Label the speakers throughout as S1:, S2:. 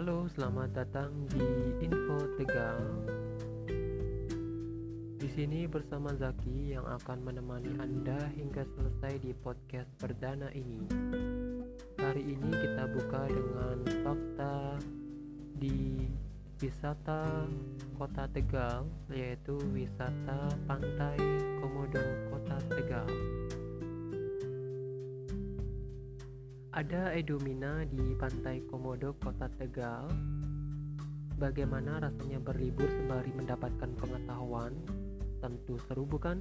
S1: Selamat datang di Info Tegal. Di sini bersama Zaki yang akan menemani Anda hingga selesai di podcast perdana ini. Hari ini kita buka dengan fakta di wisata Kota Tegal, yaitu wisata Pantai Komodo Kota Tegal. Ada Edumina di Pantai Komodo, Kota Tegal. Bagaimana rasanya berlibur sembari mendapatkan pengetahuan? Tentu seru bukan?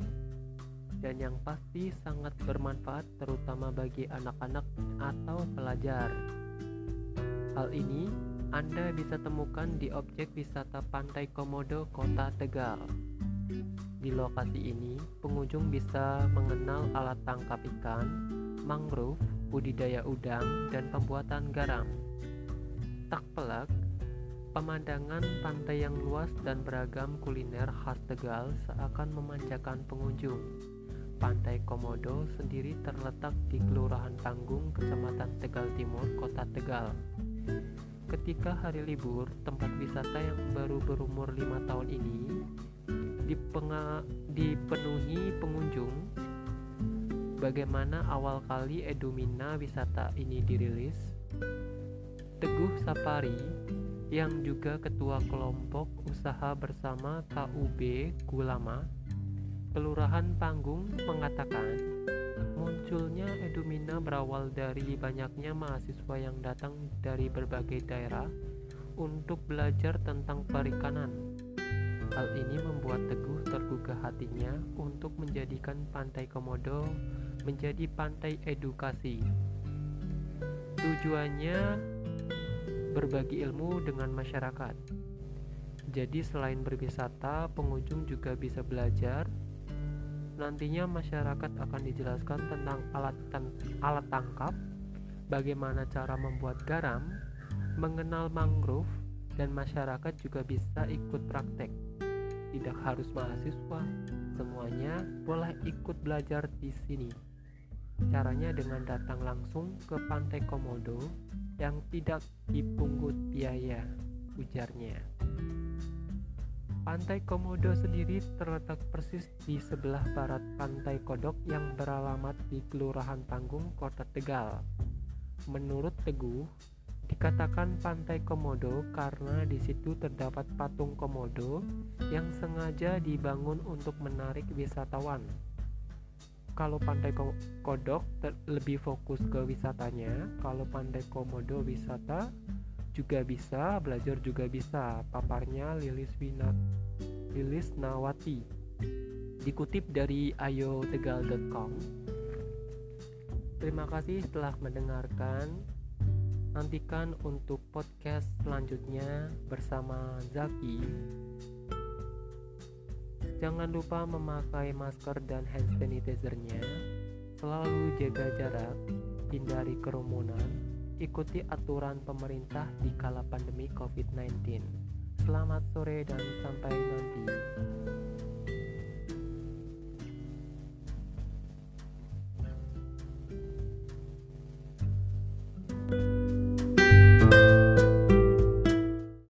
S1: Dan yang pasti sangat bermanfaat terutama bagi anak-anak atau pelajar. Hal ini Anda bisa temukan di objek wisata Pantai Komodo, Kota Tegal. Di lokasi ini, pengunjung bisa mengenal alat tangkap ikan, mangrove, budidaya udang, dan pembuatan garam. Tak pelak, pemandangan pantai yang luas dan beragam kuliner khas Tegal seakan memanjakan pengunjung. Pantai Komodo sendiri terletak di Kelurahan Tanggung, Kecamatan Tegal Timur, Kota Tegal. Ketika hari libur, tempat wisata yang baru berumur lima tahun ini dipenuhi pengunjung Bagaimana awal kali Edumina wisata ini dirilis? Teguh Sapari yang juga ketua kelompok usaha bersama KUB Gulama, Kelurahan Panggung mengatakan, munculnya Edumina berawal dari banyaknya mahasiswa yang datang dari berbagai daerah untuk belajar tentang perikanan. Hal ini membuat Teguh tergugah hatinya untuk menjadikan Pantai Komodo menjadi pantai edukasi. Tujuannya berbagi ilmu dengan masyarakat. Jadi selain berwisata, pengunjung juga bisa belajar. Nantinya masyarakat akan dijelaskan tentang alat alat tangkap, bagaimana cara membuat garam, mengenal mangrove, dan masyarakat juga bisa ikut praktek tidak harus mahasiswa, semuanya boleh ikut belajar di sini. Caranya dengan datang langsung ke Pantai Komodo yang tidak dipungut biaya, ujarnya. Pantai Komodo sendiri terletak persis di sebelah barat Pantai Kodok yang beralamat di Kelurahan Tanggung, Kota Tegal. Menurut Teguh, Dikatakan pantai Komodo karena di situ terdapat patung Komodo yang sengaja dibangun untuk menarik wisatawan. Kalau pantai Kodok lebih fokus ke wisatanya, kalau pantai Komodo wisata juga bisa, belajar juga bisa. Paparnya Lilis Wina Lilis Nawati. Dikutip dari ayotegal.com. Terima kasih telah mendengarkan Nantikan untuk podcast selanjutnya bersama Zaki. Jangan lupa memakai masker dan hand sanitizer-nya. Selalu jaga jarak, hindari kerumunan, ikuti aturan pemerintah di kala pandemi COVID-19. Selamat sore dan sampai nanti.